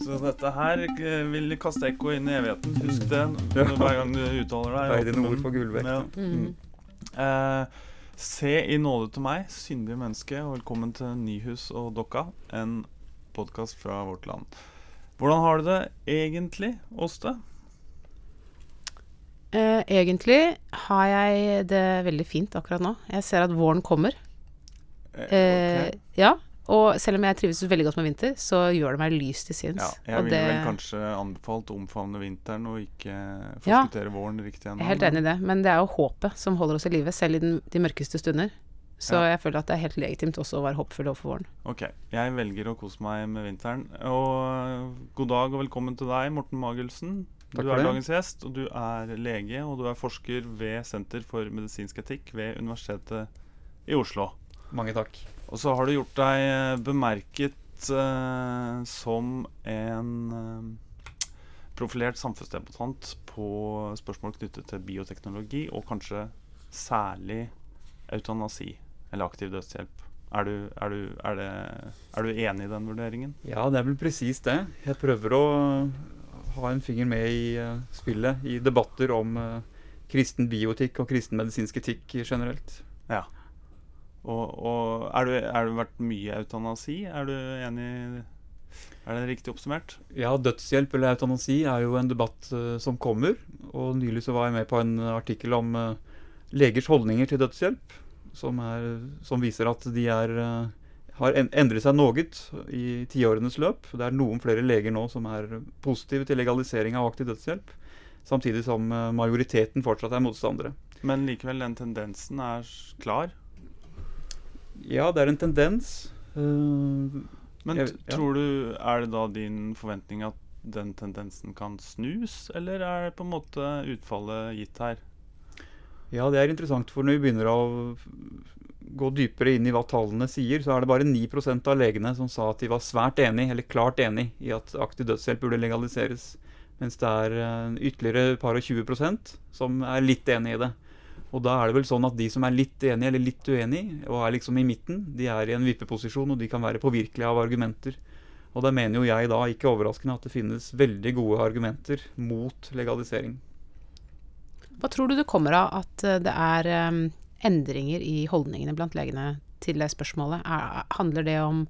Så dette her eh, vil kaste ekko inn i evigheten. Husk det hver gang du uttaler deg. Vei dine ord på gullvekt. Ja. Mm. Eh, se i nåde til meg, syndige menneske, og velkommen til Nyhus og Dokka, en podkast fra vårt land. Hvordan har du det egentlig, Åste? Uh, egentlig har jeg det veldig fint akkurat nå. Jeg ser at våren kommer. Eh, ok. Ja. Og selv om jeg trives veldig godt med vinter, så gjør det meg lyst til sinns. Ja, jeg ville det, vel kanskje anbefalt å omfavne vinteren og ikke Ja. våren riktig ennå. jeg er helt enig i det, men det er jo håpet som holder oss i live, selv i den, de mørkeste stunder. Så Ja. jeg føler at det er helt legitimt også å være håpefull overfor våren. Ok, jeg velger å kose meg med vinteren. Og god dag og velkommen til deg, Morten Magelsen. Takk du er dagens gjest, og du er lege, og du er forsker ved Senter for medisinsk etikk ved Universitetet i Oslo. Mange takk. Og så har du gjort deg eh, bemerket eh, som en eh, profilert samfunnsdebattant på spørsmål knyttet til bioteknologi, og kanskje særlig eutanasi, eller aktiv dødshjelp. Er du, er, du, er, det, er du enig i den vurderingen? Ja, det er vel presis det. Jeg prøver å ha en finger med i uh, spillet i debatter om uh, kristen biotikk og kristen medisinsk etikk generelt. Ja. Og, og er, du, er det vært mye eutanasi? Er du enig Er det riktig oppsummert? Ja, dødshjelp eller eutanasi er jo en debatt uh, som kommer. Og nylig så var jeg med på en artikkel om uh, legers holdninger til dødshjelp. Som, er, som viser at de er, uh, har en, endret seg noe i tiårenes løp. Det er noen flere leger nå som er positive til legalisering av aktiv dødshjelp. Samtidig som eh, majoriteten fortsatt er motstandere. Men likevel, den tendensen er klar. Ja, det er en tendens. Uh, Men Jeg- ja. tror du Er det da din forventning at den tendensen kan snus, eller er det på en måte utfallet gitt her? Ja, det er interessant, for når vi begynner å gå dypere inn i hva tallene sier, så er det bare 9% av legene som sa at de var svært enig, eller klart enig, i at aktiv dødshjelp burde legaliseres. Mens det er eh, ytterligere par og 20% som er litt enig i det. Og da er det vel sånn at de som er litt enige eller litt uenige, og er liksom i midten, de er i en vippeposisjon, og de kan være påvirkelige av argumenter. Og da mener jo jeg da, ikke overraskende, at det finnes veldig gode argumenter mot legalisering. Hva tror du det kommer av at eh, det er em, endringer i holdningene blant legene til det spørsmålet? Er, handler det om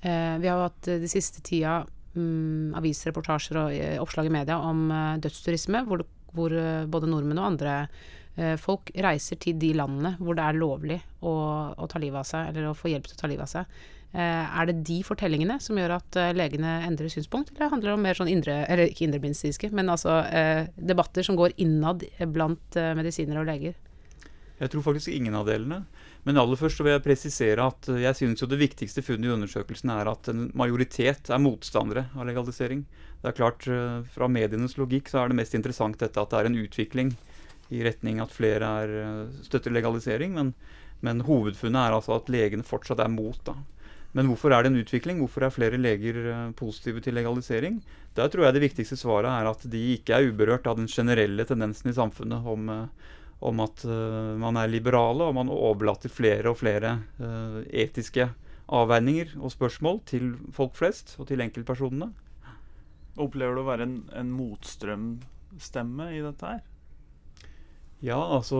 eh, Vi har jo hatt eh, de siste tida mm, avisreportasjer og oppslag i media om dødsturisme, hvor, både nordmenn og andre folk reiser til de landene hvor det er lovlig å, å ta livet av seg, eller å få hjelp til å ta livet av seg. Eh, er det de fortellingene som gjør at eh, legene endrer synspunkt, eller handler det om mer sånn indre, eller ikke indremedisinske, men altså eh, debatter som går innad blant medisiner og leger? Jeg tror faktisk ingen av delene. Men aller først vil jeg presisere at eh, jeg synes jo det viktigste funnet i undersøkelsen er at en majoritet er motstandere av legalisering. Det er klart, eh, Fra medienes logikk så er det mest interessant dette at det er en utvikling i retning at flere er, eh, støtter legalisering, men, men hovedfunnet er altså at legene fortsatt er mot. da. Men hvorfor er det en utvikling? Hvorfor er flere leger eh, positive til legalisering? Der tror jeg det viktigste svaret er at de ikke er uberørt av den generelle tendensen i samfunnet om, eh, om at uh, man er liberale, og man overlater flere og flere uh, etiske avveininger og spørsmål til folk flest og til enkeltpersonene. Opplever du å være en, en motstrømstemme i dette her? Ja, altså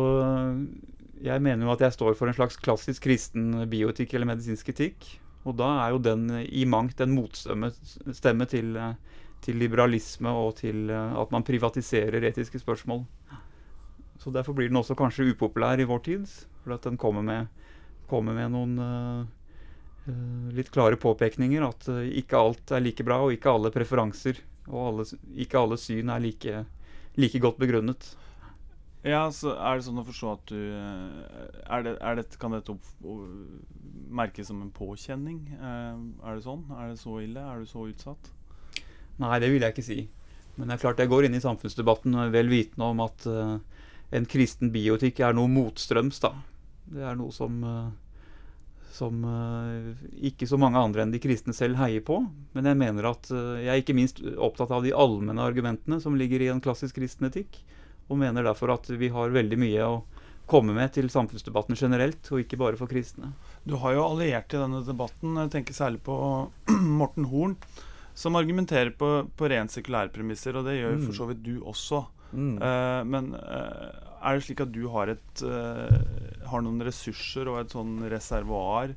Jeg mener jo at jeg står for en slags klassisk kristen bioetikk eller medisinsk etikk. Og da er jo den i mangt en motstemme stemme til, til liberalisme og til eh, at man privatiserer etiske spørsmål. Så derfor blir den også kanskje upopulær i vår tid. For at den kommer med, kommer med noen eh, litt klare påpekninger. At ikke alt er like bra, og ikke alle preferanser og alle, ikke alle syn er like, like godt begrunnet. Ja, så Er det sånn å forstå at du eh, er det, er det, Kan dette merkes som en påkjenning? Eh, er det sånn? Er det så ille? Er du så utsatt? Nei, det vil jeg ikke si. Men det er klart jeg går inn i samfunnsdebatten vel vitende om at uh, en kristen biotikk er noe motstrøms, da. Det er noe som, uh, som uh, ikke så mange andre enn de kristne selv heier på. Men jeg mener at jeg er ikke minst opptatt av de allmenne argumentene som ligger i en klassisk kristen etikk. Og mener derfor at vi har veldig mye å komme med til samfunnsdebatten generelt, og ikke bare for kristne. Du har jo alliert i denne debatten. Jeg tenker særlig på Morten Horn. som argumenterer på, på rent sekulære premisser, og det gjør Mm. for så vidt du også. Mm. Uh, men uh, er det slik at du har et uh, Har noen ressurser og et sånn reservoar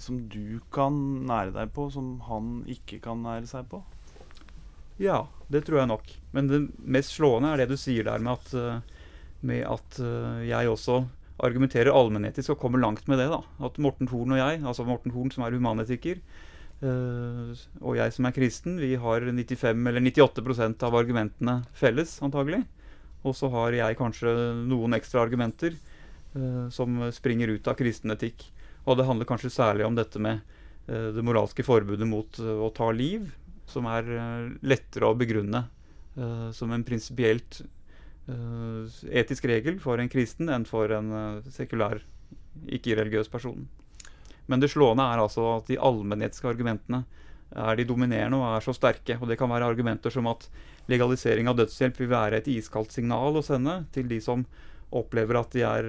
som du kan nære deg på, som han ikke kan nære seg på? Ja, det tror jeg nok. Men det mest slående er det du sier der med at, eh, med at eh, jeg også argumenterer allmennetisk og kommer langt med det. da. At Morten Horn og jeg, altså Morten Horn som er humanetiker, eh, og jeg som er kristen, vi har 95 eller 98% av argumentene felles, antagelig. Og så har jeg kanskje noen ekstra argumenter eh, som springer ut av kristen etikk. Og det handler kanskje særlig om dette med eh, det moralske forbudet mot å ta liv, som er eh, lettere å begrunne eh, som en prinsipielt eh, etisk regel for en kristen enn for en sekulær, ikke-religiøs person. Men det slående er altså at de allmennetiske argumentene er de dominerende og er så sterke. Og det kan være argumenter som at legalisering av dødshjelp vil være et iskaldt signal å sende til de som opplever at de, er,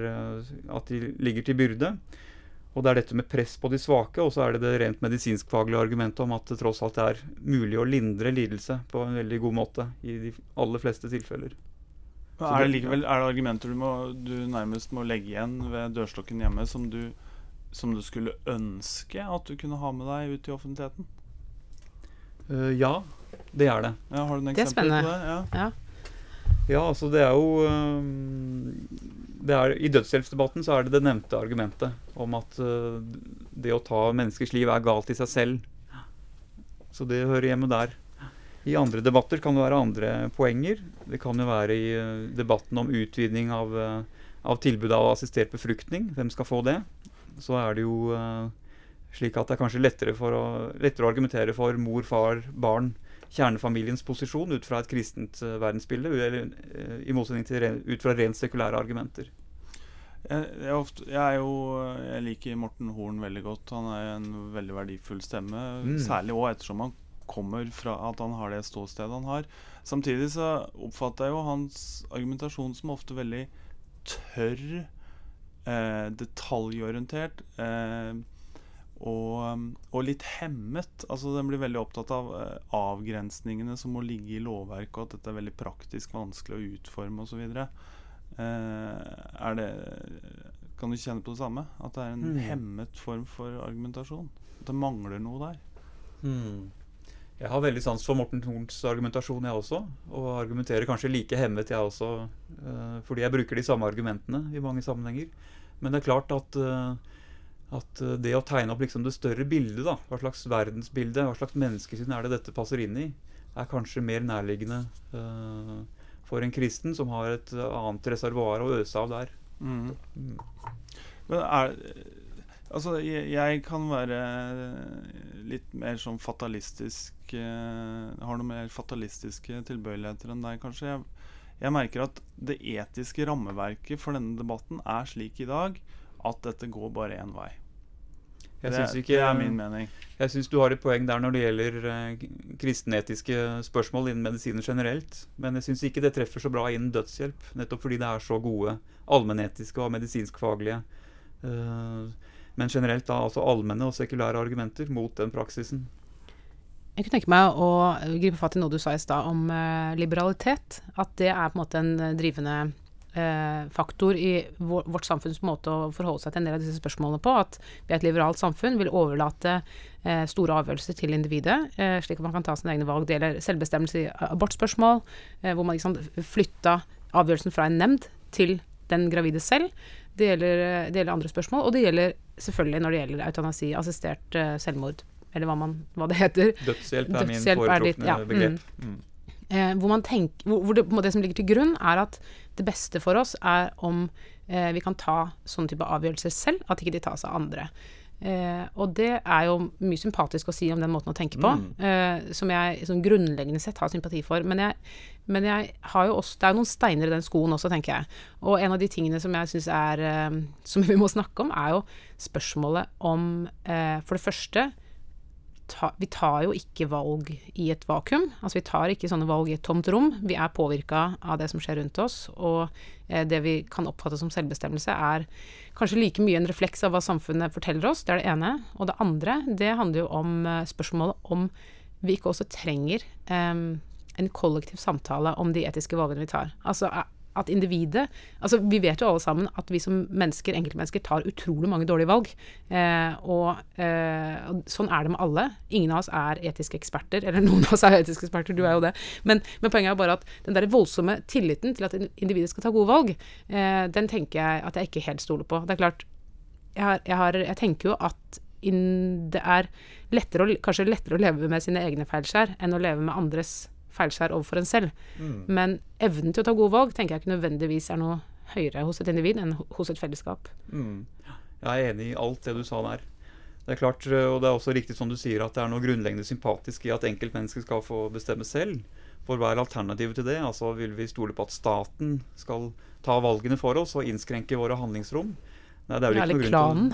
at de ligger til byrde. Og det er dette med press på de svake, og så er det det rent medisinskfaglige argumentet om at det tross alt er mulig å lindre lidelse på en veldig god måte i de aller fleste tilfeller. Men Er det likevel er det argumenter du, må, du nærmest må legge igjen ved dørstokken hjemme som du, som du skulle ønske at du kunne ha med deg ut i offentligheten? Uh, ja, det er det. Ja, har du er eksempler på det? Ja. Ja. Ja, altså det er jo det er, I dødshjelpsdebatten så er det det nevnte argumentet om at uh, det å ta menneskers liv er galt i seg selv. Så det hører hjemme der. I andre debatter kan det være andre poenger. Det kan jo være i uh, debatten om utvidning av, uh, av tilbudet av assistert befruktning. Hvem skal få det? Så er det jo slik at det er kanskje lettere, å, lettere å argumentere for mor, far, barn kjernefamiliens posisjon ut fra et kristent eh, verdensbilde, eller eh, i motsetning til ren, ut fra rent sekulære argumenter. Jeg, jeg, ofte, jeg jo Jeg liker Morten Horn veldig godt. Han er en veldig verdifull stemme. Mm. Særlig òg ettersom han kommer fra at han har det ståstedet han har. Samtidig så oppfatter jeg jo hans argumentasjon som ofte veldig tørr, eh, detaljorientert. Eh, og, og litt hemmet. Altså Den blir veldig opptatt av eh, avgrensningene som må ligge i lovverket, og at dette er veldig praktisk vanskelig å utforme osv. Eh, det Kan du kjenne på det samme? At det er en Mm. hemmet form for argumentasjon? At det mangler noe der? Jeg har veldig sans for Morten Horns argumentasjon, jeg også. Og argumenterer kanskje like hemmet, jeg også, eh, fordi jeg bruker de samme argumentene i mange sammenhenger. Men det er klart at, eh, at eh, det å tegne opp liksom det større bildet, da, hva slags verdensbilde, hva slags menneskesyn er det dette passer inn i, er kanskje mer nærliggende uh, for en kristen som har et eh, annet reservoar å øse av der. Mm. Mm. Men er Altså, jeg, jeg kan være litt mer sånn fatalistisk uh, Har noe mer fatalistiske tilbøyeligheter enn deg, kanskje. Jeg, jeg merker at det etiske rammeverket for denne debatten er slik i dag at dette går bare én vei. Jeg det, syns ikke det er min mening. Jeg syns du har et poeng der når det gjelder eh, kristenetiske spørsmål innen medisinen generelt. Men jeg syns ikke det treffer så bra innen dødshjelp, nettopp fordi det er så gode allmennetiske og medisinskfaglige eh, Men generelt da altså allmenne og sekulære argumenter mot den praksisen. Jeg kunne tenke meg å gripe fatt i noe du sa i stad om eh, liberalitet. At det er på en måte en eh, drivende eh, faktor i vår, vårt samfunns måte å forholde seg til en del av disse spørsmålene på. At vi er et liberalt samfunn, vil overlate eh, store avgjørelser til individet, eh, slik at man kan ta sine egne valg. Det gjelder selvbestemmelse i abortspørsmål, eh, hvor man liksom flytta avgjørelsen fra en nemnd til den gravide selv. Det gjelder, eh, det gjelder andre spørsmål, og det gjelder selvfølgelig når det gjelder eutanasi, assistert eh, selvmord, eller hva, man, hva det heter. Dødshjelp er min Dødshjelp er ditt- foretrukne ja, begrep. Mm. Eh, hvor man tenker, hvor, hvor det, det som ligger til grunn, er at det beste for oss er om eh, vi kan ta sånne type avgjørelser selv, at ikke de tas av andre. Eh, og det er jo mye sympatisk å si om den måten å tenke på, Mm. eh, som jeg som grunnleggende sett har sympati for. Men jeg, men jeg har jo også Det er jo noen steiner i den skoen også, tenker jeg. Og en av de tingene som jeg syns er eh, Som vi må snakke om, er jo spørsmålet om eh, For det første ta, vi tar jo ikke valg i et vakuum. Altså vi tar ikke sånne valg i et tomt rom. Vi er påvirka av det som skjer rundt oss, og eh, det vi kan oppfatte som selvbestemmelse, er kanskje like mye en refleks av hva samfunnet forteller oss, det er det ene. Og det andre, det handler jo om eh, spørsmålet om vi ikke også trenger em, en kollektiv samtale om de etiske valgene vi tar. Altså at individet Altså vi vet jo alle sammen at vi som mennesker, enkeltmennesker, tar utrolig mange dårlige valg. Eh, og, eh, sånn er det med alle. Ingen av oss er etiske eksperter, eller noen av oss er etiske eksperter, du er jo det. Men, men poenget er bare at den der voldsomme tilliten til at individet skal ta gode valg, eh, den tenker jeg at jeg ikke helt stoler på. Det er klart, jeg, har, jeg, har, jeg tenker jo at in, det er lettere å, kanskje lettere å leve med sine egne feilskjær enn å leve med andres feilskjær overfor en selv. Men evnen til å ta gode valg tenker jeg ikke nødvendigvis er noe høyere hos et individ enn hos et fellesskap. Mm. Jeg er enig i alt det du sa der. Det er klart, og det er også riktig som du sier, at det er noe grunnleggende sympatisk i at enkeltmennesker skal få bestemme selv. For hva er alternativet til det? Altså Vil vi stole på at staten skal ta valgene for oss og innskrenke våre handlingsrom? Nei, det er vel Ja, ikke eller noe grunn klanen.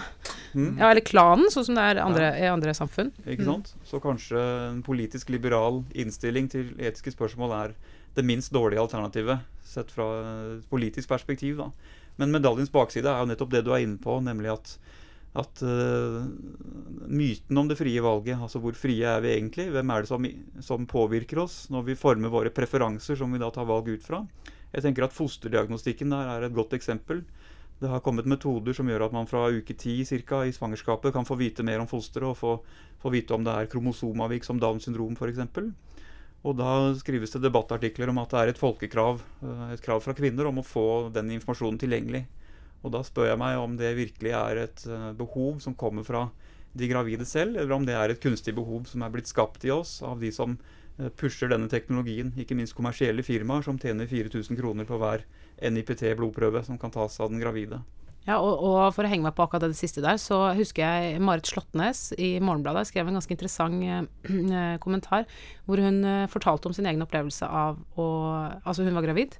Mm. Ja, eller klanen, sånn som det er andre, i andre samfunn. Ikke sant? Så kanskje en politisk liberal innstilling til etiske spørsmål er det minst dårlige alternativet, sett fra et politisk perspektiv. da. Men medaljens bakside er jo nettopp det du er inne på, nemlig at, at uh, myten om det frie valget, altså hvor frie er vi egentlig, hvem er det som, som påvirker oss når vi former våre preferanser som vi da tar valg ut fra. Jeg tenker at Fosterdiagnostikken der er et godt eksempel. Det har kommet metoder som gjør at man fra uke ti cirka, i svangerskapet kan få vite mer om fosteret og få, få vite om det er kromosomavvik som Downs syndrom f.eks. Og da skrives det debattartikler om at det er et folkekrav, eh, et krav fra kvinner om å få den informasjonen tilgjengelig. Og da spør jeg meg om det virkelig er et eh, behov som kommer fra de gravide selv, eller om det er et kunstig behov som er blitt skapt i oss av de som eh, pusher denne teknologien, ikke minst kommersielle firmaer som tjener 4000 kroner på hver NIPT-blodprøve som kan tas av den gravide. Ja, og, og for å henge meg på akkurat det siste der, så husker jeg Marit Slåttnes i Morgenbladet skrev en ganske interessant eh, kommentar, hvor hun eh, fortalte om sin egen opplevelse av å Altså, hun var gravid.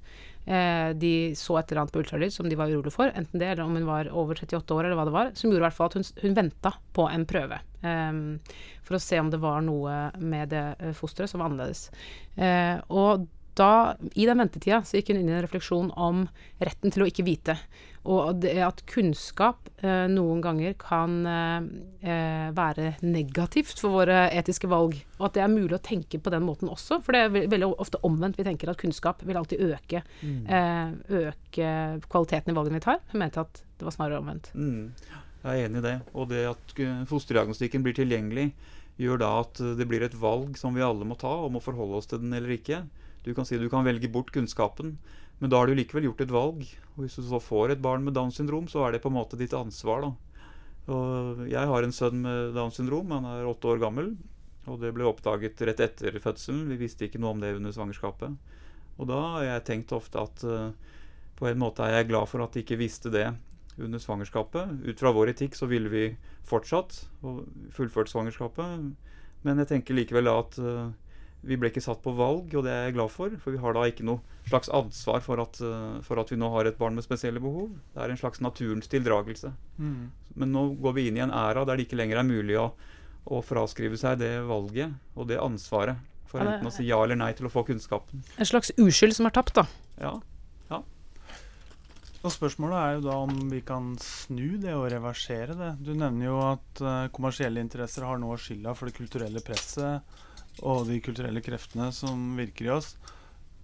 Eh, de så et eller annet på ultralyd som de var urolige for, enten det eller om hun var over 38 år, eller hva det var, som gjorde i hvert fall at hun, hun venta på en prøve. for å se om det var noe med det fosteret som var annerledes. Og da, i den ventetida, så gikk hun inn i en refleksjon om retten til å ikke vite. Og det at kunnskap eh, noen ganger kan eh, eh, være negativt for våre etiske valg. Og at det er mulig å tenke på den måten også. For det er veldig ofte omvendt. Vi tenker at kunnskap vil alltid øke, eh, øke kvaliteten i valgene vi tar. Hun mente at det var snarere omvendt. Mm. Jeg er enig i det. Og det at fosterdiagnostikken blir tilgjengelig, gjør da at det blir et valg som vi alle må ta om å forholde oss til den eller ikke. Du kan si du kan velge bort kunnskapen, men da har du likevel gjort et valg. Og hvis du så får et barn med Downs syndrom, så er det på en måte ditt ansvar, da. Og jeg har en sønn med Downs syndrom, han er åtte år gammel. Og det ble oppdaget rett etter fødselen. Vi visste ikke noe om det under svangerskapet. Og da har jeg tenkt ofte at uh, på en måte er jeg glad for at de ikke visste det under svangerskapet. Ut fra vår etikk så ville vi fortsatt og fullført svangerskapet. Men jeg tenker likevel at eh, vi ble ikke satt på valg, og det er jeg glad for. For vi har da ikke noe slags ansvar for at, eh, for at vi nå har et barn med spesielle behov. Det er en slags naturens tildragelse. Men nå går vi inn i en æra der det ikke lenger er mulig å, å fraskrive seg det valget og det ansvaret for det- enten å si ja eller nei til å få kunnskapen. En slags uskyld som er tapt, da. Ja, Og Spørsmålet er jo da om vi kan snu det og reversere det. Du nevner jo at eh, kommersielle interesser har noe av skylda for det kulturelle presset og de kulturelle kreftene som virker i oss.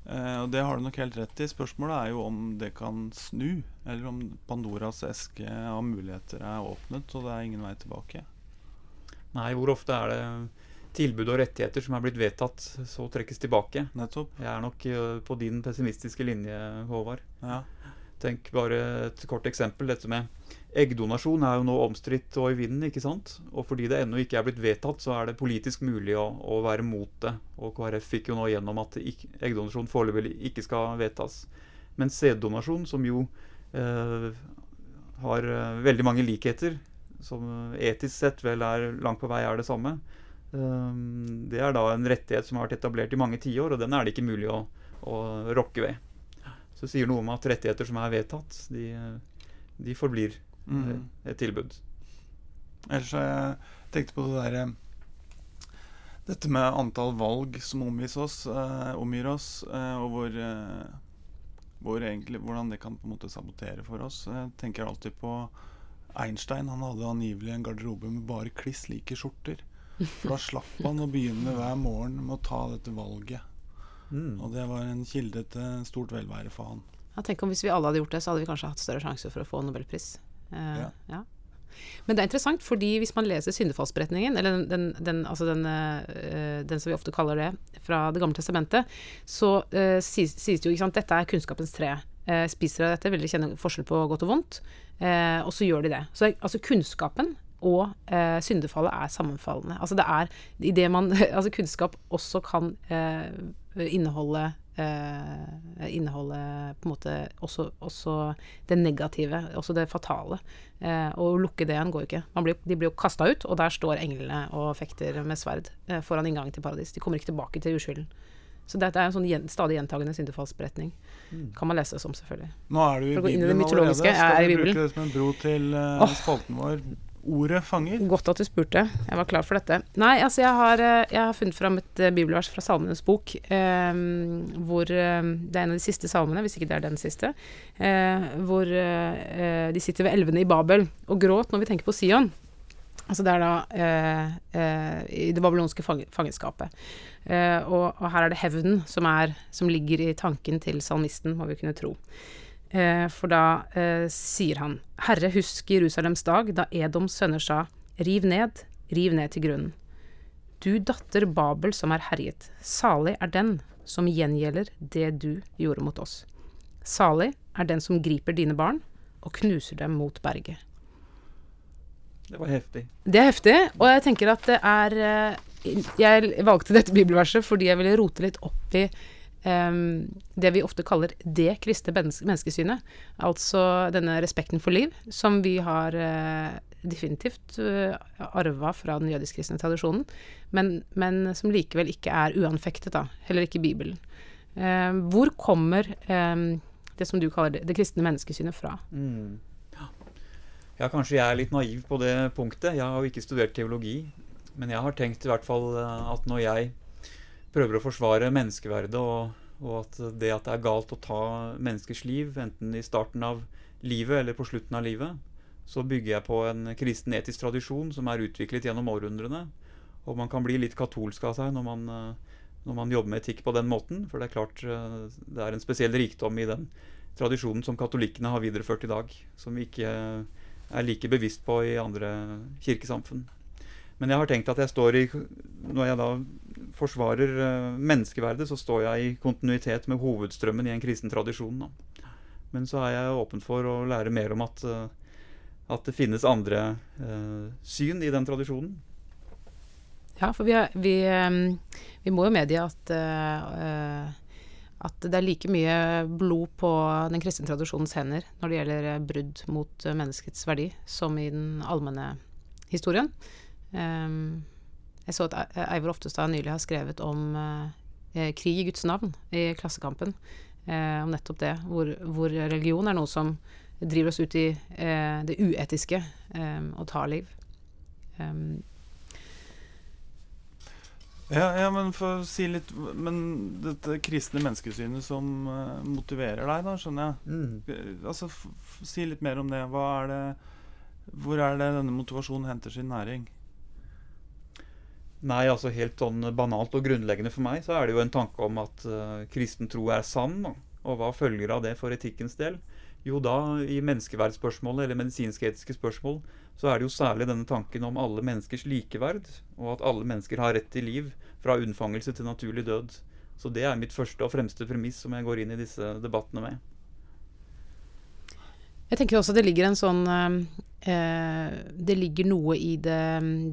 Eh, og det har du nok helt rett i. Spørsmålet er jo om det kan snu, eller om Pandoras eske av muligheter er åpnet og det er ingen vei tilbake. Nei, hvor ofte er det tilbud og rettigheter som er blitt vedtatt, så trekkes tilbake? Nettopp. Jeg er nok eh, på din pessimistiske linje, Håvard. Ja. Tenk bare et kort eksempel. Dette med eggdonasjon er jo nå omstridt og i vinden, ikke sant? Og fordi det ennå ikke er blitt vedtatt, så er det politisk mulig å, å være mot det. Og KrF fikk jo nå gjennom at eggdonasjon foreløpig ikke skal vedtas. Men sæddonasjon, som jo eh, har eh, veldig mange likheter, som etisk sett vel er langt på vei er det samme, eh, det er da en rettighet som har vært etablert i mange tiår, og den er det ikke mulig å, å rokke ved. Så sier noe om at rettigheter som er vedtatt, de, de forblir Mm. et tilbud. Ellers har jeg tenkt på det derre Dette med antall valg som omgis oss, eh, omgir oss, eh, og hvor, eh, hvor egentlig, hvordan det kan på en måte sabotere for oss. Jeg tenker alltid på Einstein. Han hadde angivelig en garderobe med bare kliss like skjorter. For da slapp han å begynne hver morgen med å ta dette valget. Mm. Og det var en kilde til stort velvære for han. Ja, tenk om hvis vi alle hadde gjort det, så hadde vi kanskje hatt større sjanse for å få nobelpris. Eh, Ja. Men det er interessant, fordi hvis man leser syndefallsberetningen, eller den, den, altså den, eh, den som vi ofte kaller det, fra Det gamle testamentet, så uh, sies, sies det jo ikke sant, dette er kunnskapens tre. Uh, spiser av dette, vil de kjenne forskjell på godt og vondt. Uh, og så gjør de det. Så altså kunnskapen og syndefallet er sammenfallende. Altså det er i det man Altså kunnskap også kan eh, inneholde eh, inneholde på en måte også, også det negative, også det fatale. Eh, å lukke det igjen går ikke. Man blir, de blir jo kasta ut, og der står englene og fekter med sverd eh, foran inngangen til paradis. De kommer ikke tilbake til uskylden. Så dette er en sånn gjen, stadig gjentagende syndefallsberetning. Kan man lese som, selvfølgelig. Nå er du i det Bibelen allerede. er Skal vi bruke det som en bro til uh, spalten vår? Ordet fanger. Godt at du spurte. Jeg var klar for dette. Nei, altså jeg har, eh, jeg har funnet fram et eh, bibelvers fra Salmenes bok, eh, hvor eh, Det er en av de siste salmene, hvis ikke det er den siste. Eh, hvor eh, de sitter ved elvene i Babel og gråt når vi tenker på Sion. Altså det er da i det babylonske fang fangenskapet. Og, og her er det hevnen som, som ligger i tanken til salmisten, må vi kunne tro. Eh, for da eh, sier han Herre, husk Jerusalems dag, da Edoms sønner sa Riv ned, riv ned til grunnen. Du datter Babel som er herjet, salig er den som gjengjelder det du gjorde mot oss. Salig er den som griper dine barn og knuser dem mot berget. Det var heftig. Det er heftig, og jeg tenker at det er eh, Jeg valgte dette bibelverset fordi jeg ville rote litt opp i det vi ofte kaller det kristne menneskesynet. Altså denne respekten for liv, som vi har eh, definitivt uh, arva fra den jødisk-kristne tradisjonen, men, men som likevel ikke er uanfektet, da. Heller ikke Bibelen. Eh, hvor kommer em, det som du kaller det, det kristne menneskesynet fra? Mm. Ja. ja, kanskje jeg er litt naiv på det punktet. Jeg har jo ikke studert teologi. Men jeg har tenkt i hvert fall eh, at når jeg prøver å forsvare menneskeverdet, og, og at det at det er galt å ta menneskers liv, enten i starten av livet eller på slutten av livet, så bygger jeg på en kristen etisk tradisjon som er utviklet gjennom århundrene. Og man kan bli litt katolsk av seg når man, eh, når man jobber med etikk på den måten. For det er klart eh, det er en spesiell rikdom i den tradisjonen som katolikkene har videreført i dag, som vi ikke er like bevisst på i andre kirkesamfunn. Men jeg har tenkt at jeg står i Når jeg da forsvarer eh, menneskeverdet, så står jeg i kontinuitet med hovedstrømmen i en kristen tradisjon. Men så er jeg åpen for å lære mer om at, eh, at det finnes andre uh, syn i den tradisjonen. Ja, for vi, er, vi, vi må jo medgi at, eh, at det er like mye blod på den kristne tradisjonens hender når det gjelder brudd mot menneskets verdi, som i den allmenne historien. Em, jeg så at Eivor Oftestad nylig har skrevet om eh, eh, krig i Guds navn i Klassekampen. Eh, om nettopp det, hvor, hvor religion er noe som driver oss ut i det uetiske eh, og tar liv. Um, Ja, ja, men for å si litt Men dette kristne menneskesynet som uh, motiverer deg, da, skjønner jeg. Mm. Altså, f f si litt mer om det. Hva er det Hvor er det denne motivasjonen henter sin næring? Nei, altså helt sånn banalt og grunnleggende for meg, så er det jo en tanke om at uh, kristen tro er sann. Og hva følger av det for etikkens del? Jo da, i menneskeverdsspørsmålet eller medisinsk-etiske spørsmål, så er det jo særlig denne tanken om alle menneskers likeverd, og at alle mennesker har rett til liv fra unnfangelse til naturlig død. Så det er mitt første og fremste premiss som jeg går inn i disse debattene med. Jeg tenker også det ligger en sånn eh, Det ligger noe i det,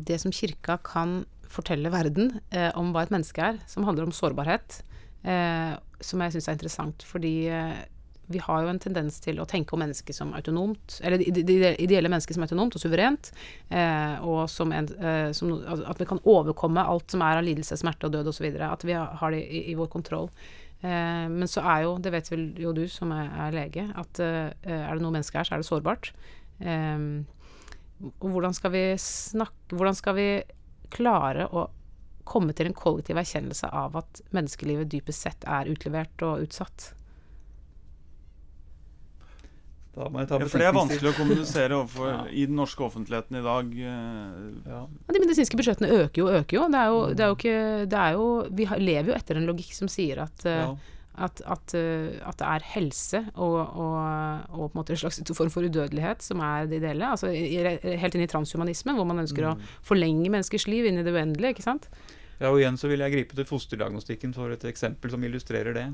det som kirka kan fortelle verden eh, om hva et menneske er, som handler om sårbarhet, eh, som jeg syns er interessant. Fordi eh, vi har jo en tendens til å tenke om mennesket som autonomt, eller det ideelle mennesket som autonomt og suverent, eh, og som, en, eh, som at vi kan overkomme alt som er av lidelse, smerte og død osv. At vi har det i, i vår kontroll. Eh, men så er jo, det vet vel jo du som er, er lege, at er det noe menneske er, så er det sårbart. Eh, hvordan skal vi snakke Hvordan skal vi klare å komme til en kollektiv erkjennelse av at menneskelivet dypest sett er utlevert og utsatt? Da må jeg ta Ja, for det er vanskelig å kommunisere overfor Ja. i den norske offentligheten i dag. eh, Ja. De medisinske budsjettene øker jo og øker jo. Det er jo, det er jo ikke det er jo, Vi lever jo etter en logikk som sier at, Ja. At, at, eh, at det er helse og, og, og på en måte en slags form for udødelighet som er det ideelle. Altså helt inn i transhumanismen, hvor man ønsker å forlenge menneskers liv inn i det uendelige. ikke sant? Ja, og igjen så vil jeg gripe til fosterdiagnostikken for et eksempel som illustrerer det.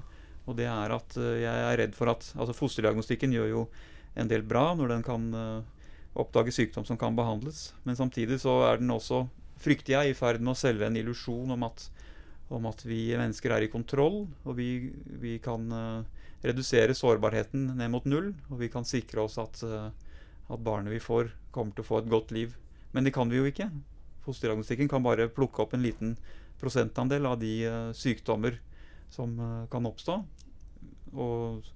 Og det er at eh, jeg er redd for at altså Fosterdiagnostikken gjør jo en del bra når den kan eh, oppdage sykdom som kan behandles. Men samtidig så er den også, frykter jeg, i ferd med å selge en illusjon om at, om at vi mennesker er i kontroll, og vi, vi kan eh, redusere sårbarheten ned mot null. Og vi kan sikre oss at, eh, at barnet vi får, kommer til å få et godt liv. Men det kan vi jo ikke. Fosterdiagnostikken kan bare plukke opp en liten prosentandel av de eh, sykdommer som kan oppstå. Og,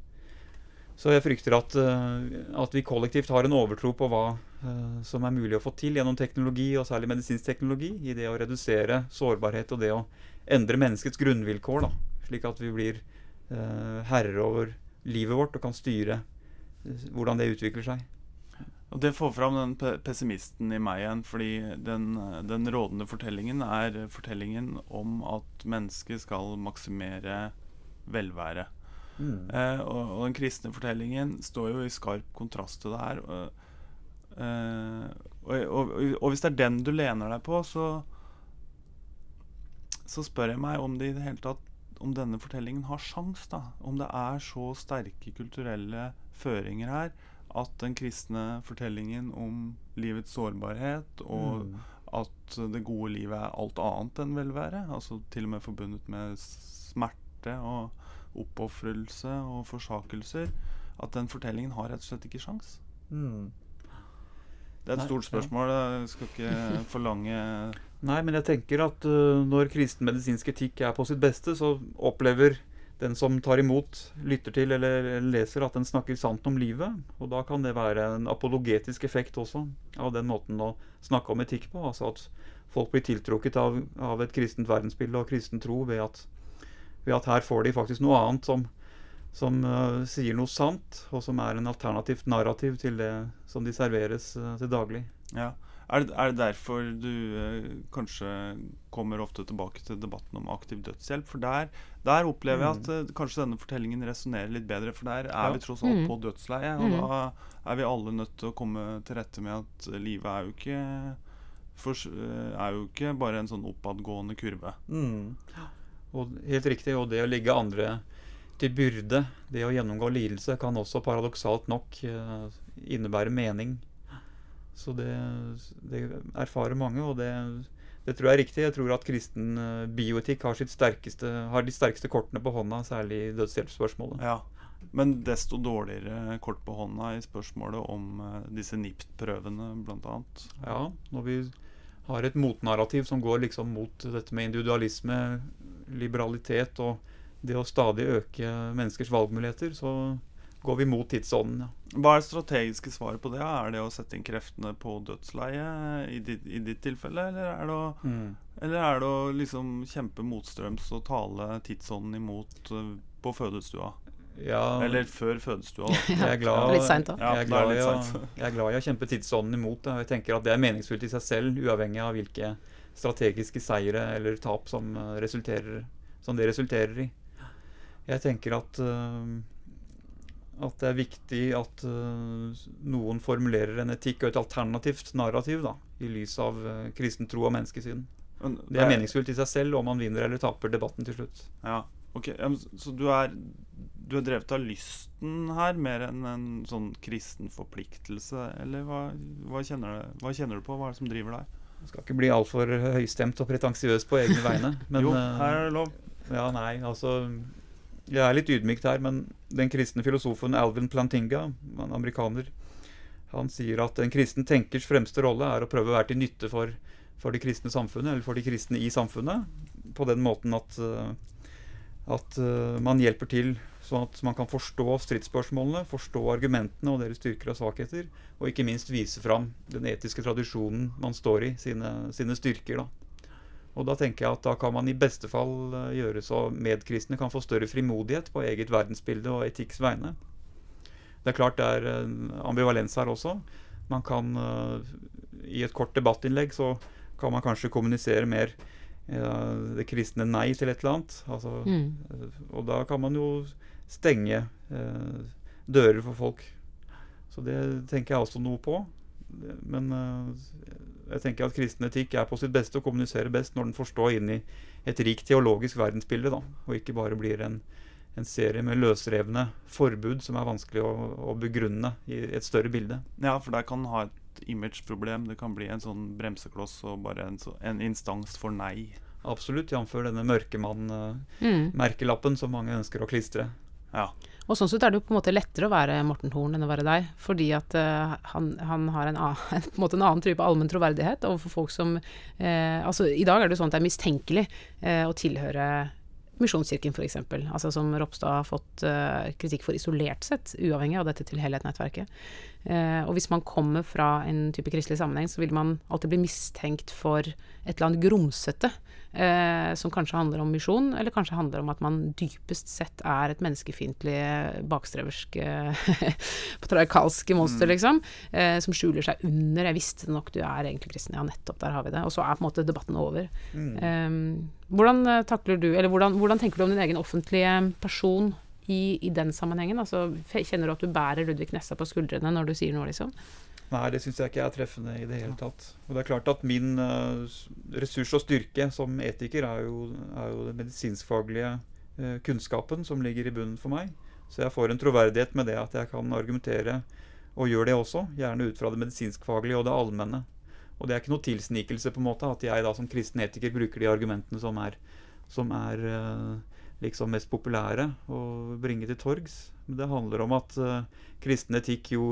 så jeg frykter at, at vi kollektivt har en overtro på hva som er mulig å få til gjennom teknologi, og særlig medisinsk teknologi, i det å redusere sårbarhet og det å endre menneskets grunnvilkår, da, slik at vi blir eh, herrer over livet vårt og kan styre eh, hvordan det utvikler seg. Og det får fram den pessimisten i meg igjen, fordi den, den rådende fortellingen er fortellingen om at mennesket skal maksimere velvære. Eh, og, og den kristne fortellingen står jo i skarp kontrast til det her. Og, eh, og, og hvis det er den du lener deg på, så så spør jeg meg om det i det hele tatt om denne fortellingen har sjans da. Om det er så sterke kulturelle føringer her at den kristne fortellingen om livets sårbarhet og Mm. at det gode livet er alt annet enn velvære, altså til og med forbundet med smerte og oppofrelse og forsakelser, at den fortellingen har rett og slett ikke sjans. Mm. Det er et Nei, stort spørsmål. Jeg skal ikke forlange Nei, men jeg tenker at uh, når kristen medisinsk etikk er på sitt beste, så opplever den som tar imot, lytter til eller, leser, at den snakker sant om livet. Og da kan det være en apologetisk effekt også av den måten å snakke om etikk på. Altså at folk blir tiltrukket av, av et kristent verdensbilde og kristen tro ved at, ved at her får de faktisk noe annet som, som uh, sier noe sant, og som er en alternativt narrativ til det som de serveres uh, til daglig. Ja. Er det, er det derfor du eh, kanskje kommer ofte tilbake til debatten om aktiv dødshjelp? For der, der opplever jeg at eh, kanskje denne fortellingen resonnerer litt bedre. For der er Ja. vi tross alt Mm. på dødsleie, og Mm. da er vi alle nødt til å komme til rette med at livet er jo ikke for, eh, er jo ikke bare en sånn oppadgående kurve. Og helt riktig, og det å ligge andre til byrde, det å gjennomgå lidelse, kan også paradoksalt nok eh, innebære mening. Så det, det erfarer mange, og det, det tror jeg er riktig. Jeg tror at kristen eh, bioetikk har, sitt sterkeste, har de sterkeste kortene på hånda, særlig i dødshjelpsspørsmålet. Ja. Men desto dårligere kort på hånda i spørsmålet om eh, disse NIPT-prøvene, bl.a. Ja, når vi har et motnarrativ som går liksom mot dette med individualisme, liberalitet og det å stadig øke menneskers valgmuligheter, så går vi mot tidsånden. Ja. Hva er det strategiske svaret på det? Er det å sette inn kreftene på dødsleie i ditt, i ditt tilfelle, eller er det å, eller er det å liksom kjempe motstrøms og tale tidsånden imot eh, på fødestua? Ja, Eller før fødestua, da. jeg er glad, Litt seint, da. Ja, jeg, er glad i å, jeg er glad i å kjempe tidsånden imot og Jeg tenker at det er meningsfullt i seg selv, uavhengig av hvilke strategiske seire eller tap som, eh, resulterer, som det resulterer i. Jeg tenker at eh, at det er viktig at uh, noen formulerer en etikk og et alternativt narrativ da, i lys av uh, kristen tro og menneskesyn. Men Det er meningsfullt i seg selv om man vinner eller taper debatten til slutt. Ja, ok. Så- du er, du er drevet av lysten her, mer enn en sånn kristen forpliktelse, eller hva, hva, kjenner du, hva kjenner du på? Hva er det som driver deg? Jeg skal ikke bli altfor høystemt og pretensiøs på egne vegne. Men, jo, eh, her er det lov. Ja, nei, altså Jeg er litt ydmykt her, men den kristne filosofen Alvin Plantinga, en amerikaner, han sier at en kristen tenkers fremste rolle er å prøve å være til nytte for, for det kristne samfunnet, eller for de kristne i samfunnet, på den måten at eh, at eh, man hjelper til sånn at man kan forstå stridsspørsmålene, forstå argumentene og deres styrker og svakheter, og ikke minst vise fram den etiske tradisjonen man står i, sine, sine styrker. da. Og da tenker jeg at da kan man i beste fall eh, gjøre så medkristne kan få større frimodighet på eget verdensbilde og etikks vegne. Det er klart det er ambivalens her også. Man kan uh, I et kort debattinnlegg så kan man kanskje kommunisere mer det kristne nei til et eller annet. Altså, Mm. og da kan man jo stenge dører for folk. Så det tenker jeg også noe på. Men jeg tenker at kristen etikk er på sitt beste og kommuniserer best når den får stå inn i et rikt teologisk verdensbilde, da, og ikke bare blir en, en serie med løsrevne forbud som er vanskelig å, å begrunne i et større bilde. Ja, for der kan ha et image-problem. Det kan bli en sånn bremsekloss og bare en, så, en instans for nei. Absolutt, jf. denne mørkemann-merkelappen Mm. som mange ønsker å klistre. Ja. Og sånn sett er det jo på en måte lettere å være Morten Horn enn å være deg, fordi at uh, han, han har en, annen, på en, måte en annen type allmenn troverdighet overfor folk som uh, Altså, i dag er det jo sånn at det er mistenkelig uh, å tilhøre Misjonskirken f.eks., altså som Ropstad har fått kritikk for isolert sett, uavhengig av dette til helhet-nettverket. Og hvis man kommer fra en type kristelig sammenheng, så vil man alltid bli mistenkt for et eller annet grumsete, eh, som kanskje handler om misjon, eller kanskje handler om at man dypest sett er et menneskefiendtlig, bakstreversk, eh, patriarkalsk monster, liksom, eh, som skjuler seg under 'jeg visste nok, du er egentlig kristen', ja, nettopp, der har vi det. Og så er på en måte debatten over. Um, hvordan eh, takler du, eller hvordan, hvordan tenker du om din egen offentlige person i, i den sammenhengen? Altså, kjenner du at du bærer Ludvig Nessa på skuldrene når du sier noe, liksom? Nei, det syns jeg ikke er treffende i det hele tatt. Og det er klart at min eh, ressurs og styrke som etiker er jo, er jo den medisinskfaglige eh, kunnskapen som ligger i bunnen for meg. Så jeg får en troverdighet med det at jeg kan argumentere, og gjør det også, gjerne ut fra det medisinskfaglige og det allmenne. Og det er ikke noe tilsnikelse på en måte at jeg da som kristen etiker bruker de argumentene som er, som er eh, liksom mest populære å bringe til torgs. Men det handler om at kristen etikk jo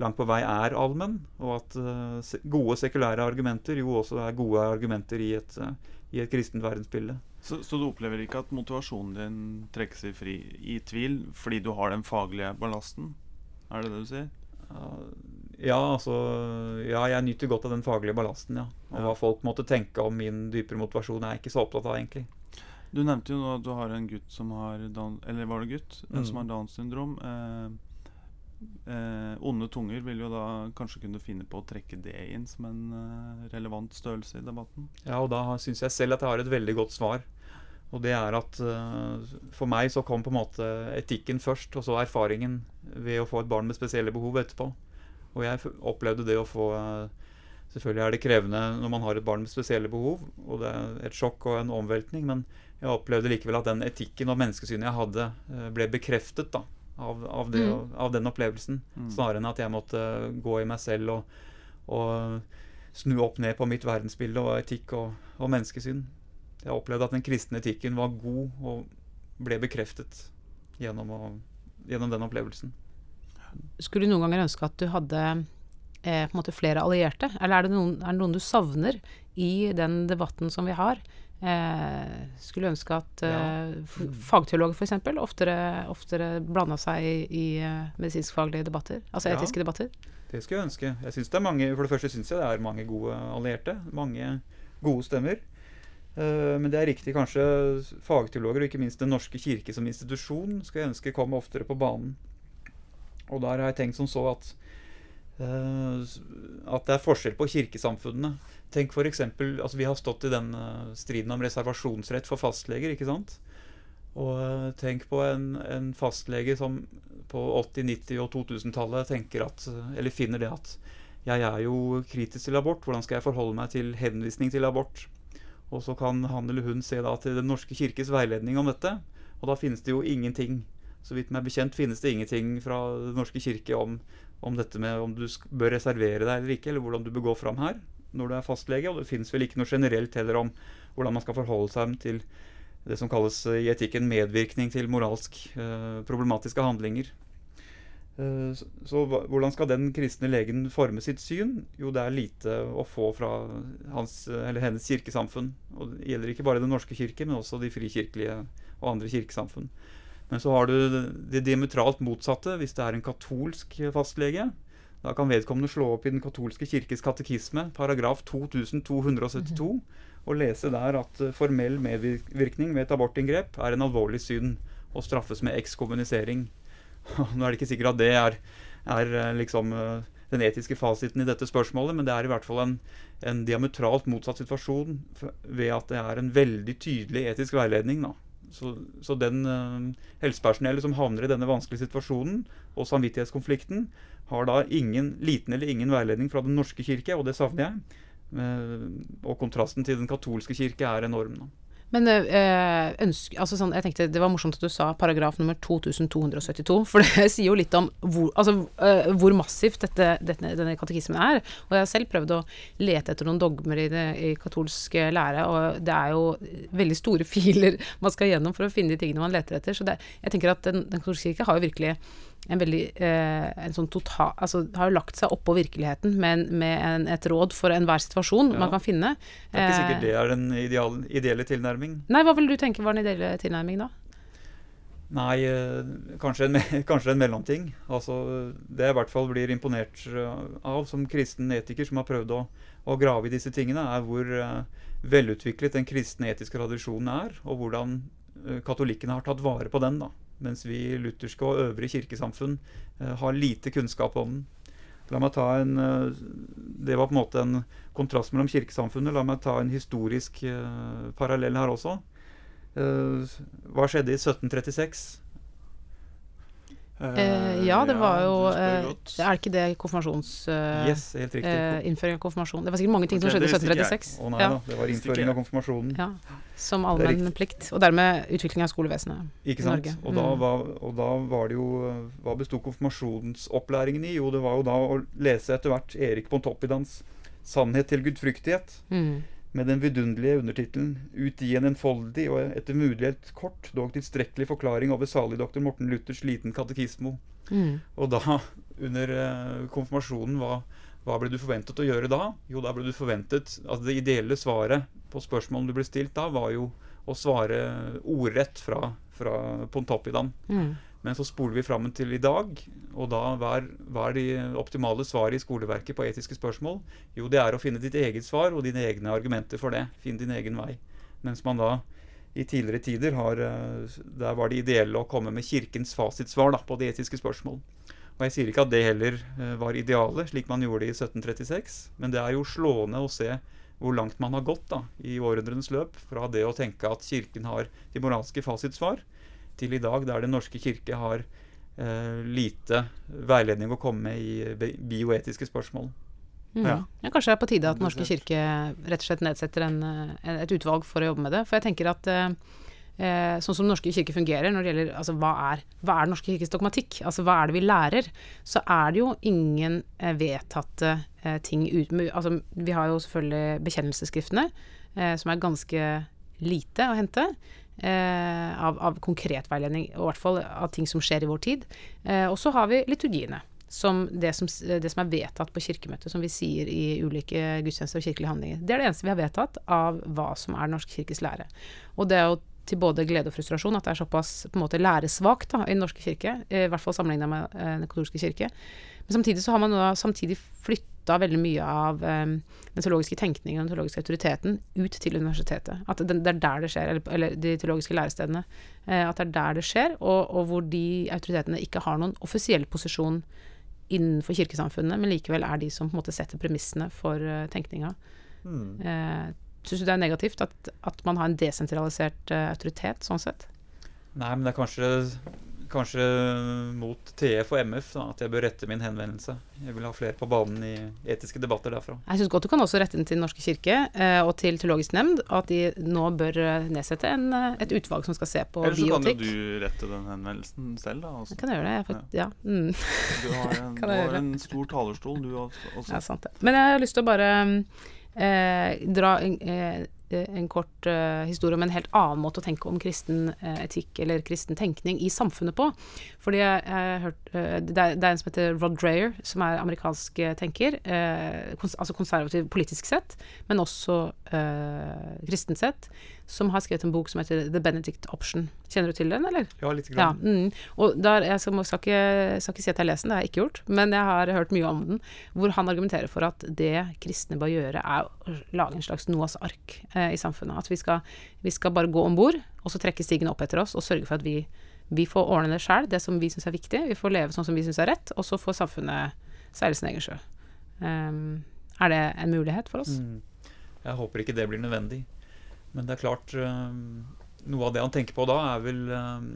langt på vei er allmenn, og at uh, gode sekulære argumenter jo også er gode argumenter i et, uh, i et kristent verdensbilde. Så, så du opplever ikke at motivasjonen din trekkes i, fri, i tvil fordi du har den faglige ballasten? Er det det du sier? Ja, altså Ja, jeg nyter godt av den faglige ballasten, ja. Og Ja. hva folk måtte tenke om min dypere motivasjon, er jeg ikke så opptatt av, egentlig. Du nevnte jo nå at du har en gutt som har down, Eller var det gutt? Mm. som har Downs syndrom. Eh, eh, onde tunger vil jo da kanskje kunne finne på å trekke det inn som en eh, relevant størrelse i debatten. Ja, og da syns jeg selv at jeg har et veldig godt svar. Og det er at eh, for meg så kom på en måte etikken først, og så erfaringen ved å få et barn med spesielle behov etterpå. Og jeg opplevde det å få eh, Selvfølgelig er det krevende når man har et barn med spesielle behov, og det er et sjokk og en omveltning, men jeg opplevde likevel at den etikken og menneskesynet jeg hadde, eh, ble bekreftet da, av, av, det, Mm. av den opplevelsen. Mm. Snarere enn at jeg måtte gå i meg selv og, og snu opp ned på mitt verdensbilde og etikk og, og menneskesyn. Jeg opplevde at den kristne etikken var god og ble bekreftet gjennom, å, gjennom den opplevelsen. Skulle du noen ganger ønske at du hadde eh, på en måte flere allierte? Eller er det, noen, er det noen du savner i den debatten som vi har? Eh, skulle ønske at eh, f- fagteologer f.eks. Oftere, oftere blanda seg i, i eh, medisinskfaglige debatter, altså Ja. etiske debatter. Det skulle jeg ønske. Jeg synes det er mange, for det første syns jeg det er mange gode allierte. Mange gode stemmer. Eh, men det er riktig, kanskje fagteologer, og ikke minst Den norske kirke som institusjon, skal jeg ønske kom oftere på banen. Og der har jeg tenkt som så at at det er forskjell på kirkesamfunnene. Tenk for eksempel, altså Vi har stått i den eh, striden om reservasjonsrett for fastleger. ikke sant? Og eh, tenk på en, en fastlege som på 80-, 90- og 2000-tallet tenker at, eh, eller finner det at jeg er jo kritisk til abort, hvordan skal jeg forholde meg til henvisning til abort? Og så kan han eller hun se da til Den norske kirkes veiledning om dette, og da finnes det jo ingenting. Så vidt meg bekjent finnes det ingenting fra Den norske kirke om, om dette med om du bør reservere deg eller ikke, eller hvordan du bør gå fram her når du er fastlege. Og det finnes vel ikke noe generelt heller om hvordan man skal forholde seg til det som kalles eh, i etikken medvirkning til moralsk eh, problematiske handlinger. Eh, så, så hvordan skal den kristne legen forme sitt syn? Jo, det er lite å få fra hans eh, hennes kirkesamfunn. Og det gjelder ikke bare Den norske kirke, men også de frikirkelige og andre kirkesamfunn. Men så har du det, diametralt motsatte hvis det er en katolsk fastlege. Da kan vedkommende slå opp i Den katolske kirkes katekisme, paragraf 2272, og lese der at eh, formell medvirkning ved et abortinngrep er en alvorlig synd og straffes med ekskommunisering. Nå er det ikke sikkert at det er, er eh, liksom eh, den etiske fasiten i dette spørsmålet, men det er i hvert fall en, en diametralt motsatt situasjon ved at det er en veldig tydelig etisk veiledning. da. Så, så den uh, helsepersonellet som havner i denne vanskelige situasjonen, og samvittighetskonflikten, har da ingen, liten eller ingen veiledning fra Den norske kirke, og det savner jeg. Uh, og kontrasten til Den katolske kirke er enorm. Da. Men øh, ønske, altså sånn, jeg tenkte Det var morsomt at du sa paragraf nummer 2272, for det sier jo litt om hvor, altså, øh, hvor massivt dette, dette, denne katekismen er. Og jeg har selv prøvd å lete etter noen dogmer i, det, i katolsk lære, og det er jo veldig store filer man skal gjennom for å finne de tingene man leter etter. Så det, jeg tenker at Den, den katolske kirke har jo virkelig en veldig eh, en sånn total, altså har jo lagt seg oppå virkeligheten med, med en, et råd for enhver situasjon ja. man kan finne. Det er ikke sikkert det er den ideale, ideelle tilnærming. Nei, hva vil du tenke var den ideelle tilnærming da? Nei, eh, kanskje en, kanskje en, mellomting. Altså, det jeg i hvert fall blir imponert av som kristen etiker som har prøvd å, å grave i disse tingene, er hvor uh, velutviklet den kristne etiske tradisjonen er, og hvordan uh, katolikkene har tatt vare på den. da mens vi lutherske og øvrige kirkesamfunn eh, har lite kunnskap om den. La meg ta en, eh, Det var på en måte en kontrast mellom kirkesamfunnet. La meg ta en historisk eh, parallell her også. hva skjedde i 1736? Eh, ja, det var jo eh, Er ikke det konfirmasjons... Uh, yes, helt riktig. Eh, innføring av konfirmasjon. Det var sikkert mange ting okay, som skjedde i 1736. Å nei ja. da, det var innføring av konfirmasjonen. Ja, Som allmenn plikt. Og dermed utvikling av skolevesenet ikke sant? i Norge. Og, da mm. var, og da var det jo Hva besto konfirmasjonsopplæringen i? Jo, det var jo da å lese etter hvert Erik Pontoppidans 'Sannhet til gudfryktighet'. Mm med den vidunderlige undertittelen 'Ut i en enfoldig og etter mulighet kort, dog tilstrekkelig forklaring over salig doktor Morten Luthers liten katekismo'. Mm. Og da, under uh, konfirmasjonen, hva, hva, ble du forventet å gjøre da? Jo, da ble du forventet Altså det ideelle svaret på spørsmålet du ble stilt da, var jo å svare ordrett fra, fra Pontoppidan. Mm. Men så spoler vi fram til i dag, og da hva er, de optimale svaret i skoleverket på etiske spørsmål? Jo, det er å finne ditt eget svar og dine egne argumenter for det. Finn din egen vei. Mens man da i tidligere tider har eh, Der var det ideelle å komme med kirkens fasitsvar da, på de etiske spørsmål. Og jeg sier ikke at det heller eh, var idealet, slik man gjorde det i 1736, men det er jo slående å se hvor langt man har gått da, i århundrenes løp fra det å tenke at Kirken har de moralske fasitsvar, til i dag, der Den norske kirke har eh, lite veiledning å komme med i bioetiske spørsmål. Mm. Ja. ja. Kanskje det er på tide at Den norske kirke rett og slett nedsetter en, eh, et utvalg for å jobbe med det. For jeg tenker at eh, eh, sånn som Den norske kirke fungerer når det gjelder altså, hva, er, hva er Den norske kirkes dogmatikk, altså hva er det vi lærer, så er det jo ingen eh, vedtatte eh, ting ut, altså, Vi har jo selvfølgelig bekjennelsesskriftene, som er ganske lite å hente eh, av, av, konkret veiledning, i hvert fall av ting som skjer i vår tid. Eh, og så har vi liturgiene. Som det, som det, som er vedtatt på kirkemøtet, som vi sier i ulike gudstjenester og kirkelige handlinger. Det er det eneste vi har vedtatt av hva som er Den norske kirkes lære. Og det er jo til både glede og frustrasjon at det er såpass på en måte læresvakt da, i Den norske kirke, i hvert fall sammenligna med eh, Den katolske kirke. Men samtidig så har man da samtidig flytta veldig mye av um, den teologiske tenkningen og den teologiske autoriteten ut til universitetet. At det, det er der det skjer, eller, eller de teologiske lærestedene. Uh, at det er der det skjer, og, og, hvor de autoritetene ikke har noen offisiell posisjon innenfor kirkesamfunnet, men likevel er de som på en måte setter premissene for uh, tenkninga. Mm. Uh, Syns du det er negativt at, at man har en desentralisert uh, autoritet, sånn sett? Nei, men det er kanskje kanskje mot TF og MF da, at jeg bør rette min henvendelse. Jeg vil ha flere på banen i etiske debatter derfra. Jeg syns godt du kan også rette den til Den norske kirke eh, og til Teologisk nemnd, at de nå bør eh, nedsette en, eh, et utvalg som skal se på biotikk. Eller så kan jo du rette den henvendelsen selv, da. Også. Jeg kan gjøre det. Jeg, for, ja. ja. Mm. Du har en, du har en stor talerstol, du også. Ja, sant det. Men jeg har lyst til å bare eh, dra Eh, en kort uh, historie om en helt annen måte å tenke om kristen uh, etikk eller kristen tenkning i samfunnet på. Fordi jeg, jeg hørt, uh, det, er, det, er, en som heter Rod Dreyer, som er amerikansk tenker. Kons altså konservativ politisk sett, men også kristent sett som har skrevet en bok som heter The Benedict Option. Kjenner du til den, eller? Ja, litt grann. Ja, mm. Og der, jeg skal, skal, ikke, skal, ikke, si at jeg har lest den, det har jeg ikke gjort, men jeg har hørt mye om den, hvor han argumenterer for at det kristne bør gjøre, er å lage en slags Noas ark eh, i samfunnet. At vi skal, vi skal bare gå om bord, og så trekke stigen opp etter oss, og sørge for at vi Vi får ordne det sjøl, det som vi syns er viktig. Vi får leve sånn som vi syns er rett, og så får samfunnet seile sin egen sjø. Um, er det en mulighet for oss? Mm. Jeg håper ikke det blir nødvendig. Men det er klart um, Noe av det han tenker på da, er vel, um,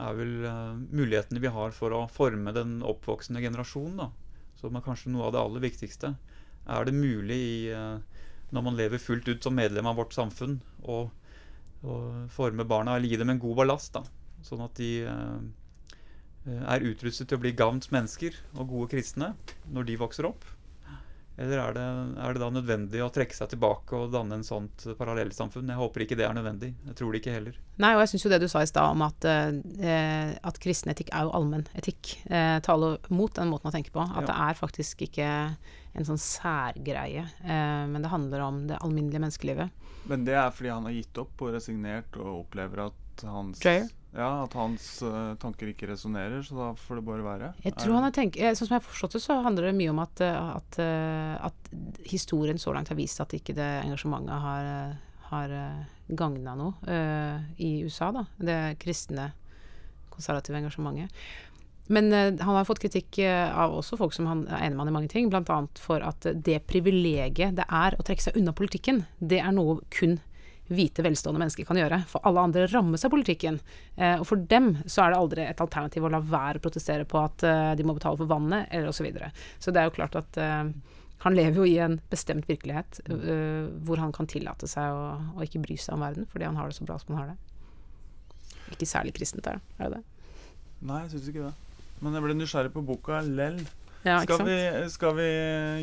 er vel uh, mulighetene vi har for å forme den oppvoksende generasjonen. da, Som er kanskje noe av det aller viktigste. Er det mulig i, når man lever fullt ut som medlem av vårt samfunn, å, å forme barna eller gi dem en god ballast? da, Sånn at de er utrustet til å bli gavns mennesker og gode kristne når de vokser opp? Eller er det, er det, da nødvendig å trekke seg tilbake og danne en sånt parallellsamfunn? Jeg håper ikke det er nødvendig. Jeg tror det ikke heller. Nei, og jeg syns jo det du sa i stad om at, eh, at kristen etikk er jo allmenn etikk, eh, taler mot den måten å tenke på. At ja. det er faktisk ikke en sånn særgreie, eh, men det handler om det alminnelige menneskelivet. Men det er fordi han har gitt opp og resignert og opplever at hans Dreyer? Ja, At hans uh, tanker ikke resonnerer, så da får det bare være? Jeg tror han har tenkt, Sånn som jeg har forstått det, så handler det mye om at, eh, at, eh, at historien så langt har vist at ikke det engasjementet har, har gagna noe uh, i USA. da, Det kristne, konservative engasjementet. Men uh, han har fått kritikk av også folk som han er enig med han i mange ting, bl.a. for at det privilegiet det er å trekke seg unna politikken, det er noe kun hvite, velstående mennesker kan gjøre. For alle andre rammes av politikken. Eh, og for dem så er det aldri et alternativ å la være å protestere på at eh, de må betale for vannet, eller osv. Så, videre. så det er jo klart at eh, han lever jo i en bestemt virkelighet uh, hvor han kan tillate seg å, å, ikke bry seg om verden fordi han har det så bra som han har det. Ikke særlig kristent? Er det det? Nei, jeg syns ikke det. Men jeg ble nysgjerrig på boka Lell. Ja, skal, vi, skal, vi,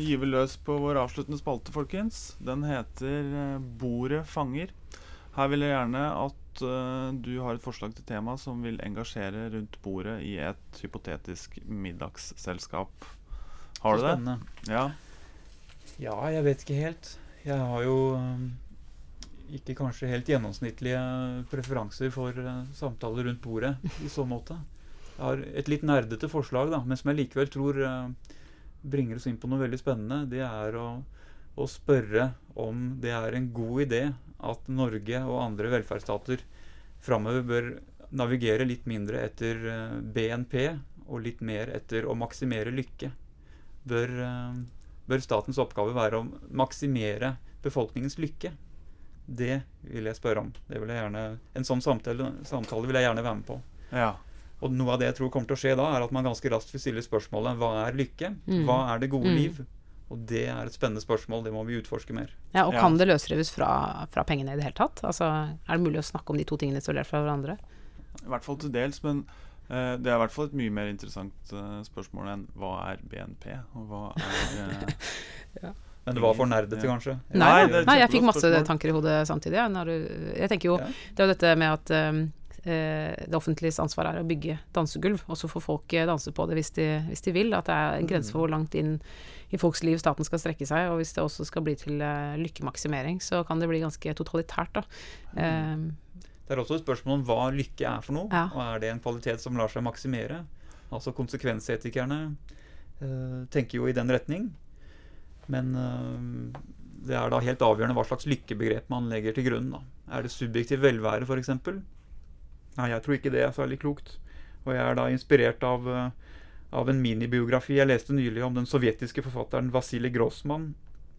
gyve løs på vår avsluttende spalte, folkens? Den heter uh, 'Bordet fanger'. Her vil jeg gjerne at uh, du har et forslag til tema som vil engasjere rundt bordet i et hypotetisk middagsselskap. Har du det? Ja. ja, jeg vet ikke helt. Jeg har jo um, ikke kanskje helt gjennomsnittlige preferanser for uh, samtaler rundt bordet i så måte. Jeg har et litt nerdete forslag, da, men som jeg likevel tror uh, bringer oss inn på noe veldig spennende. Det er å, å, spørre om det er en god idé at Norge og andre velferdsstater framover bør navigere litt mindre etter eh, BNP og litt mer etter å maksimere lykke. Bør, uh, bør statens oppgave være å maksimere befolkningens lykke? Det vil jeg spørre om. Det vil jeg gjerne, en sånn samtale, samtale vil jeg gjerne være med på. Ja. Og noe av det jeg tror kommer til å skje da, er at man ganske raskt vil stille spørsmålet hva er lykke? Mm. Hva er det gode mm. liv? Og det er et spennende spørsmål. Det må vi utforske mer. Ja, Og kan ja. det løsrives fra, fra, pengene i det hele tatt? Altså, Er det mulig å snakke om de to tingene isolert fra hverandre? I hvert fall til dels, men uh, det er i hvert fall et mye mer interessant uh, spørsmål enn hva er BNP, og hva er uh, ja. Men det var for nerdete, ja. kanskje? Nei, nei, nei jeg fikk masse spørsmål. tanker i hodet samtidig. Du, jeg tenker jo, Det er jo dette med at um, det offentliges ansvar er å bygge dansegulv, og så får folk eh, danse på det hvis de, hvis de, vil. At det er en grense for hvor langt inn i folks liv staten skal strekke seg. Og hvis det også skal bli til uh, lykkemaksimering, så kan det bli ganske totalitært, da. Um, det er også et spørsmål om hva lykke er for noe, ja. og er det en kvalitet som lar seg maksimere? Altså konsekvensetikerne uh, tenker jo i den retning. Men uh, det er da helt avgjørende hva slags lykkebegrep man legger til grunn. Da. Er det subjektiv velvære, f.eks.? Nei, jeg tror ikke det er særlig klokt. Og jeg er da inspirert av, eh, av en minibiografi jeg leste nylig om den sovjetiske forfatteren Vasilij Grossmann,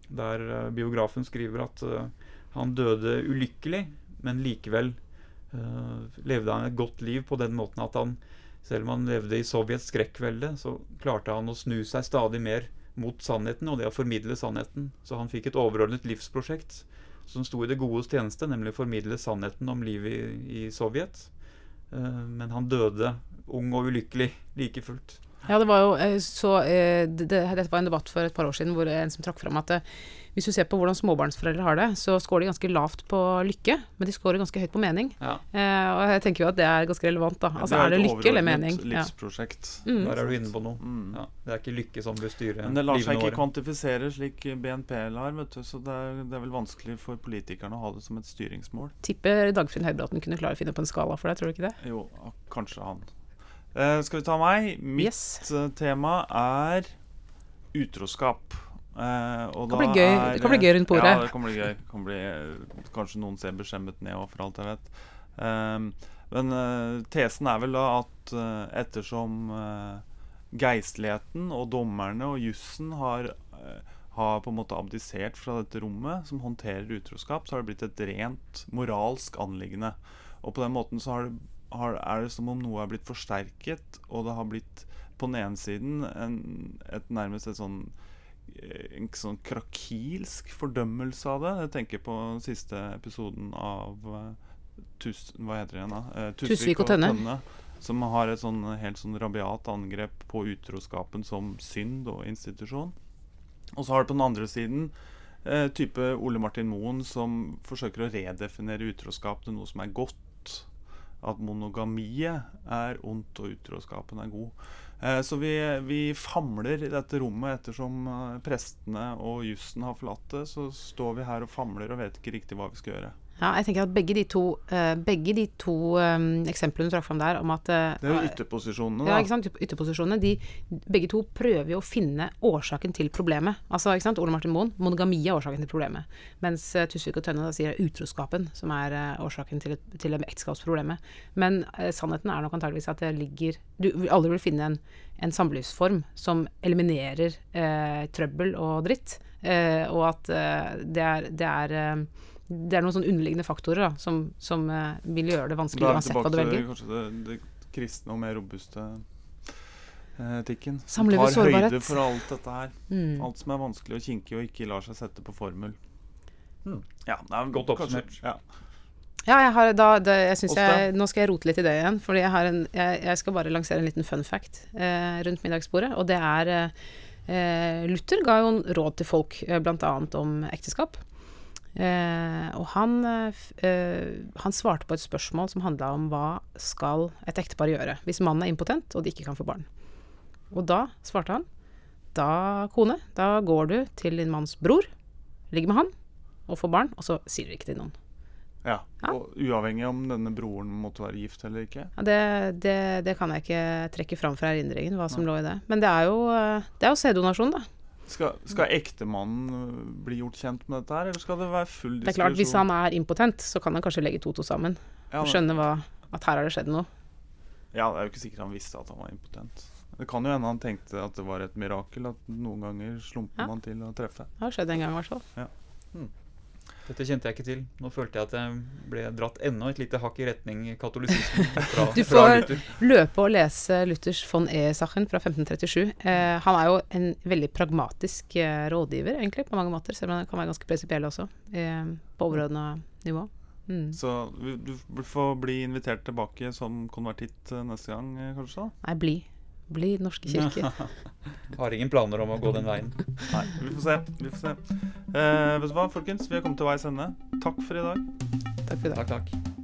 der uh, biografen skriver at uh, han døde ulykkelig, men likevel levde han et godt liv på den måten at han, selv om han levde i Sovjets skrekkvelde, så klarte han å snu seg stadig mer mot sannheten og det å formidle sannheten. Så han fikk et overordnet livsprosjekt som sto i det godes tjeneste, nemlig å formidle sannheten om livet i, i Sovjet. Eh, men han døde ung og ulykkelig like fullt. Ja, det var jo eh, så Dette det, var en debatt for et par år siden hvor en som trakk fram at hvis du ser på hvordan småbarnsforeldre har det, så scorer de ganske lavt på lykke, men de scorer ganske høyt på mening. Ja. Eh, og jeg tenker jo at det er ganske relevant, da. Altså, er, det lykke eller mening? Det er et livsprosjekt. Ja. Mm. Der er du inne på noe. Mm. Ja. Det er ikke lykke som bør styre Men det lar seg ikke kvantifisere slik BNP lar, vet du, så det er, det er, vel vanskelig for politikerne å ha det som et styringsmål. Tipper Dagfinn Høybråten kunne klare å finne på en skala for deg, tror du ikke det? Jo, kanskje han. Eh, skal vi ta meg? Mitt yes. Eh, tema er utroskap. Uh, det, kan gøy, er, det kan bli gøy rundt bordet. Ja, det kan bli gøy. Kan bli, kanskje noen ser beskjemmet ned òg, for alt jeg vet. Um, men uh, tesen er vel da at uh, ettersom geistligheten og dommerne og jussen har, har på en måte abdisert fra dette rommet som håndterer utroskap, så har det blitt et rent moralsk anliggende. Og på den måten så har det, har, er det som om noe er blitt forsterket, og det har blitt på den ene siden en, et nærmest et sånn en sånn krakilsk fordømmelse av det. Jeg tenker på den siste episoden av Tus, hva heter det igjen da? Eh, Tusvik og Tønne. Tønne. Som har et sånn helt sånn rabiat angrep på utroskapen som synd og institusjon. Og så har du på den andre siden eh, type Ole Martin Moen som forsøker å redefinere utroskap til noe som er godt. At monogamiet er ondt, og utroskapen er god. Eh, så vi, vi, famler i dette rommet ettersom eh, prestene og jussen har forlatt det. Så står vi her og famler og vet ikke riktig hva vi skal gjøre. Ja, jeg tenker at begge de to, uh, begge de to um, eksemplene du trakk fram der om at uh, Det er jo ytterposisjonene, da. Ja, ikke sant. Ytterposisjonene. De, begge to prøver jo å finne årsaken til problemet. Altså, ikke sant. Ole Martin Moen, monogami er årsaken til problemet. Mens Tusvik og Tønne da sier utroskapen som er årsaken til, til ekteskapsproblemet. Men sannheten er nok antageligvis at det ligger Du vil aldri vil finne en, en samlivsform som eliminerer trøbbel og dritt, og at det er, det er det er noen sånn underliggende faktorer da, som, som uh, vil gjøre det vanskelig uansett hva du velger. Kanskje det, det kristne og mer robuste uh, etikken. Som tar sårbarhet. høyde for alt dette her. Mm. Alt som er vanskelig og kinkig og ikke lar seg sette på formel. Mm. Ja, det er Godt oppsummert. Ja. ja. jeg har da det, jeg synes jeg, Nå skal jeg rote litt i det igjen. Fordi jeg, har en, jeg, jeg skal bare lansere en liten fun fact eh, rundt middagsbordet. Og det er Luther ga jo råd til folk, eh, bl.a. om ekteskap. Eh, og han, eh, han, svarte på et spørsmål som handla om hva skal et ektepar gjøre hvis mannen er impotent og de ikke kan få barn. Og da svarte han da, kone, da går du til din manns bror, ligger med han og får barn, og så sier du ikke til noen. Ja, ja. Og uavhengig om denne broren måtte være gift eller ikke? Ja, det, det, det, kan jeg ikke trekke fram fra erindringen, hva som Nei. lå i det. Men det er jo, eh, det er jo sæddonasjon, da. Skal, skal ektemannen øh, bli gjort kjent med dette, her, eller skal det være full diskusjon? Det er klart, Hvis han er impotent, så kan han kanskje legge to to sammen. Ja, og skjønne hva, at her har det skjedd noe. Ja, det er jo ikke sikkert han visste at han var impotent. Det kan jo hende han tenkte at det var et mirakel, at noen ganger slumper ja. man til å treffe. Det har skjedd en gang, i hvert fall. Ja. Hmm. Dette kjente jeg ikke til. Nå følte jeg at jeg ble dratt enda et lite hakk i retning katolisismen. Fra, du får løpe og lese Luthers von E-sachen fra 1537. Eh, han er jo en veldig pragmatisk eh, rådgiver, egentlig, på mange måter. Selv om han kan være ganske prinsipiell også, eh, på overordna nivå. Mm. Så du får bli invitert tilbake som konvertitt eh, neste gang, eh, kanskje? da? Nei, bli bli norske kirke. Har ingen planer om å gå den veien. Nei, vi får se. Vi får se. Eh, vet du hva, folkens? Vi har kommet til veis ende. Takk for i dag. Takk for i dag. Takk, takk.